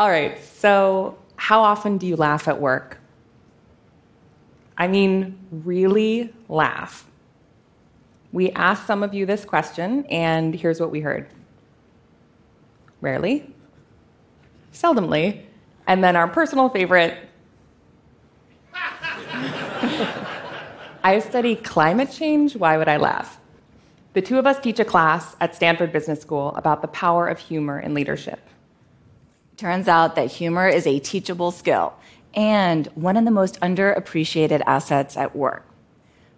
All right, so how often do you laugh at work? I mean, really laugh. We asked some of you this question, and here's what we heard rarely, seldomly, and then our personal favorite. I study climate change. Why would I laugh? The two of us teach a class at Stanford Business School about the power of humor in leadership. Turns out that humor is a teachable skill and one of the most underappreciated assets at work.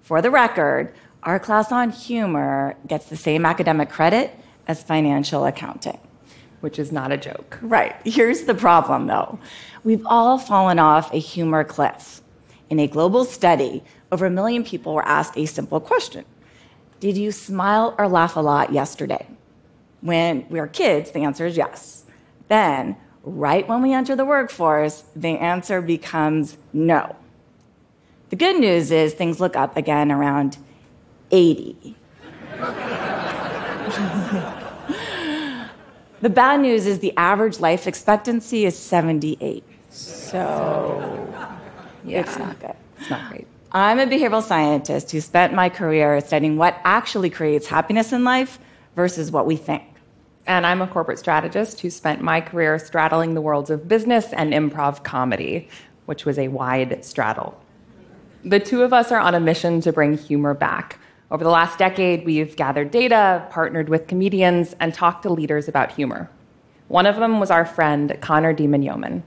For the record, our class on humor gets the same academic credit as financial accounting. Which is not a joke. Right. Here's the problem, though. We've all fallen off a humor cliff. In a global study, over a million people were asked a simple question did you smile or laugh a lot yesterday? When we are kids, the answer is yes. Then, right when we enter the workforce, the answer becomes no. The good news is things look up again around 80. the bad news is the average life expectancy is 78. So, yeah. it's not good. It's not great. I'm a behavioral scientist who spent my career studying what actually creates happiness in life versus what we think. And I'm a corporate strategist who spent my career straddling the worlds of business and improv comedy, which was a wide straddle. The two of us are on a mission to bring humor back. Over the last decade, we've gathered data, partnered with comedians, and talked to leaders about humor. One of them was our friend, Connor Dimon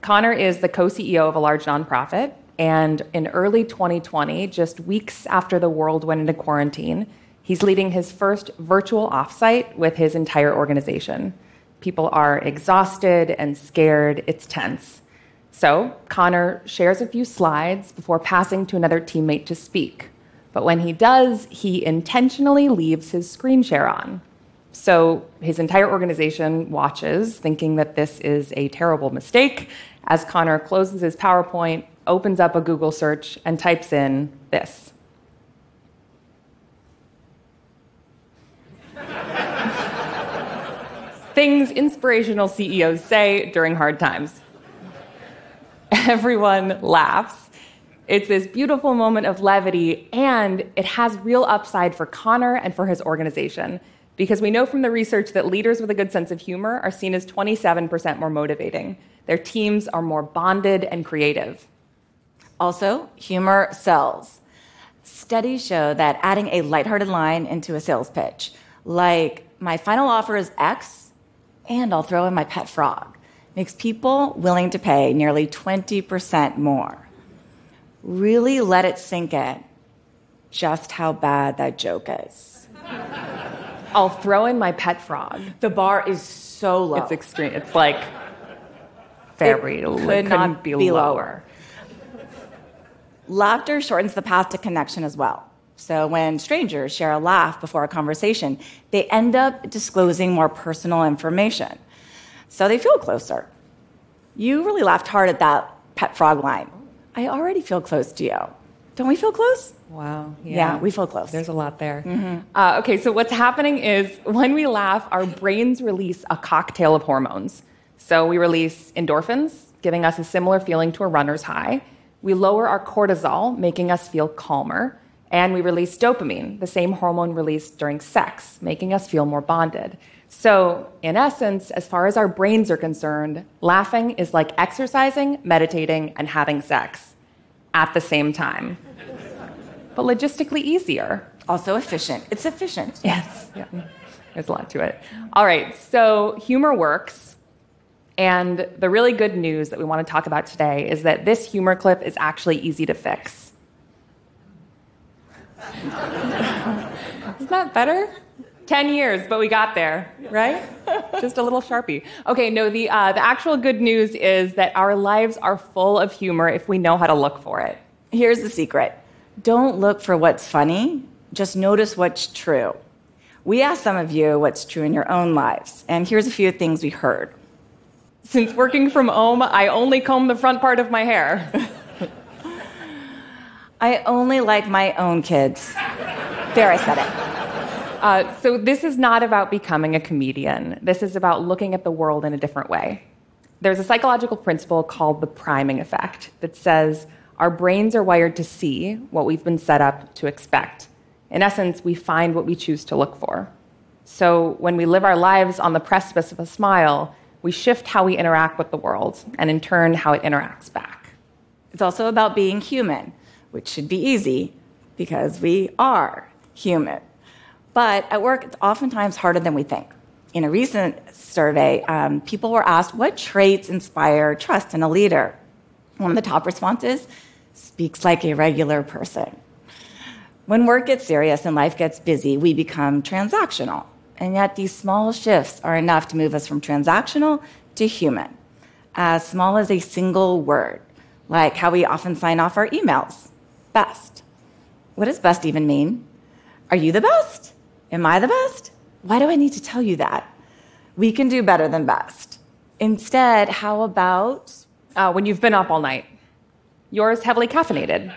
Connor is the co CEO of a large nonprofit and in early 2020, just weeks after the world went into quarantine, he's leading his first virtual offsite with his entire organization. People are exhausted and scared, it's tense. So, Connor shares a few slides before passing to another teammate to speak. But when he does, he intentionally leaves his screen share on. So his entire organization watches, thinking that this is a terrible mistake, as Connor closes his PowerPoint opens up a Google search and types in this. Things inspirational CEOs say during hard times. Everyone laughs. It's this beautiful moment of levity, and it has real upside for Connor and for his organization. Because we know from the research that leaders with a good sense of humor are seen as 27% more motivating. Their teams are more bonded and creative. Also, humor sells. Studies show that adding a lighthearted line into a sales pitch, like my final offer is X, and I'll throw in my pet frog, makes people willing to pay nearly 20% more. Really let it sink in just how bad that joke is. I'll throw in my pet frog. The bar is so low. It's extreme. It's like very it could not be, be lower. lower. Laughter shortens the path to connection as well. So when strangers share a laugh before a conversation, they end up disclosing more personal information. So they feel closer. You really laughed hard at that pet frog line. I already feel close to you. Don't we feel close? Wow. Yeah, yeah we feel close. There's a lot there. Mm-hmm. Uh, okay, so what's happening is when we laugh, our brains release a cocktail of hormones. So we release endorphins, giving us a similar feeling to a runner's high. We lower our cortisol, making us feel calmer. And we release dopamine, the same hormone released during sex, making us feel more bonded. So, in essence, as far as our brains are concerned, laughing is like exercising, meditating, and having sex at the same time. But logistically easier. Also efficient. It's efficient. Yes. Yeah. There's a lot to it. All right, so humor works. And the really good news that we want to talk about today is that this humor clip is actually easy to fix. Isn't that better? 10 years, but we got there, right? Just a little sharpie. Okay, no, the, uh, the actual good news is that our lives are full of humor if we know how to look for it. Here's the secret don't look for what's funny, just notice what's true. We asked some of you what's true in your own lives, and here's a few things we heard. Since working from home, I only comb the front part of my hair. I only like my own kids. There, I said it. Uh, so, this is not about becoming a comedian. This is about looking at the world in a different way. There's a psychological principle called the priming effect that says our brains are wired to see what we've been set up to expect. In essence, we find what we choose to look for. So when we live our lives on the precipice of a smile, we shift how we interact with the world, and in turn, how it interacts back. It's also about being human, which should be easy because we are human. But at work, it's oftentimes harder than we think. In a recent survey, um, people were asked what traits inspire trust in a leader. One of the top responses speaks like a regular person. When work gets serious and life gets busy, we become transactional. And yet, these small shifts are enough to move us from transactional to human, as small as a single word, like how we often sign off our emails best. What does best even mean? Are you the best? Am I the best? Why do I need to tell you that? We can do better than best. Instead, how about uh, when you've been up all night? Yours heavily caffeinated.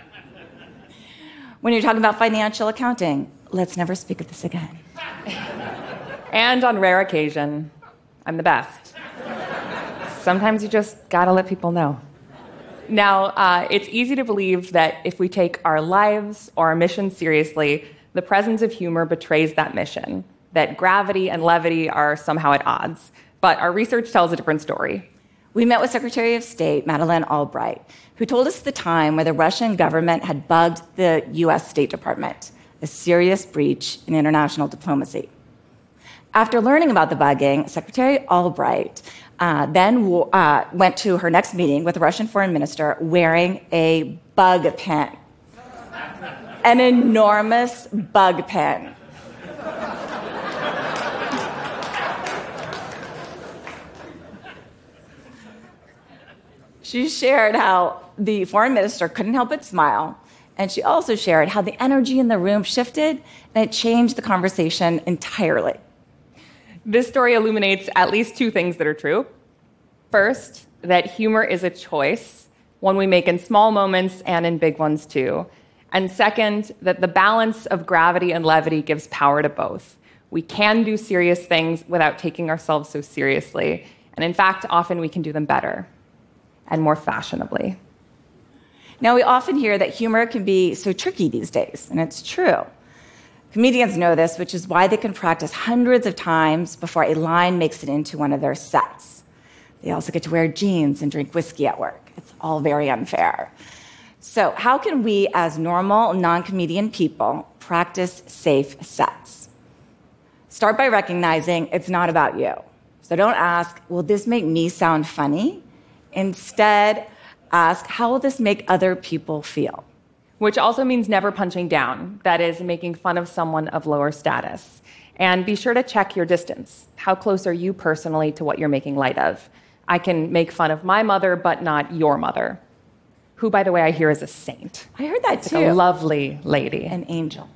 When you're talking about financial accounting, let's never speak of this again. and on rare occasion, I'm the best. Sometimes you just gotta let people know. Now, uh, it's easy to believe that if we take our lives or our mission seriously, the presence of humor betrays that mission, that gravity and levity are somehow at odds. But our research tells a different story. We met with Secretary of State Madeleine Albright, who told us the time where the Russian government had bugged the US State Department, a serious breach in international diplomacy. After learning about the bugging, Secretary Albright uh, then uh, went to her next meeting with the Russian foreign minister wearing a bug pin. An enormous bug pin. she shared how the foreign minister couldn't help but smile. And she also shared how the energy in the room shifted and it changed the conversation entirely. This story illuminates at least two things that are true. First, that humor is a choice, one we make in small moments and in big ones too. And second, that the balance of gravity and levity gives power to both. We can do serious things without taking ourselves so seriously. And in fact, often we can do them better and more fashionably. Now, we often hear that humor can be so tricky these days, and it's true. Comedians know this, which is why they can practice hundreds of times before a line makes it into one of their sets. They also get to wear jeans and drink whiskey at work. It's all very unfair. So, how can we, as normal, non comedian people, practice safe sets? Start by recognizing it's not about you. So, don't ask, will this make me sound funny? Instead, ask, how will this make other people feel? Which also means never punching down, that is, making fun of someone of lower status. And be sure to check your distance. How close are you personally to what you're making light of? I can make fun of my mother, but not your mother, who, by the way, I hear is a saint. I heard that too. Like a lovely lady. An angel.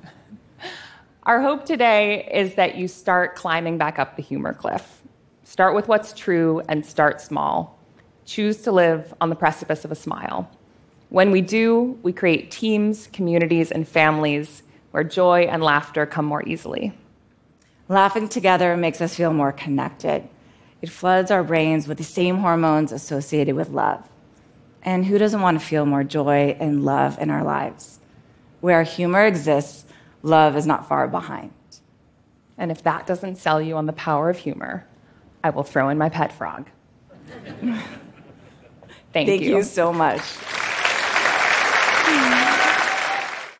Our hope today is that you start climbing back up the humor cliff. Start with what's true and start small. Choose to live on the precipice of a smile. When we do, we create teams, communities, and families where joy and laughter come more easily. Laughing together makes us feel more connected. It floods our brains with the same hormones associated with love. And who doesn't want to feel more joy and love in our lives? Where humor exists, love is not far behind. And if that doesn't sell you on the power of humor, I will throw in my pet frog. Thank, Thank you. you so much.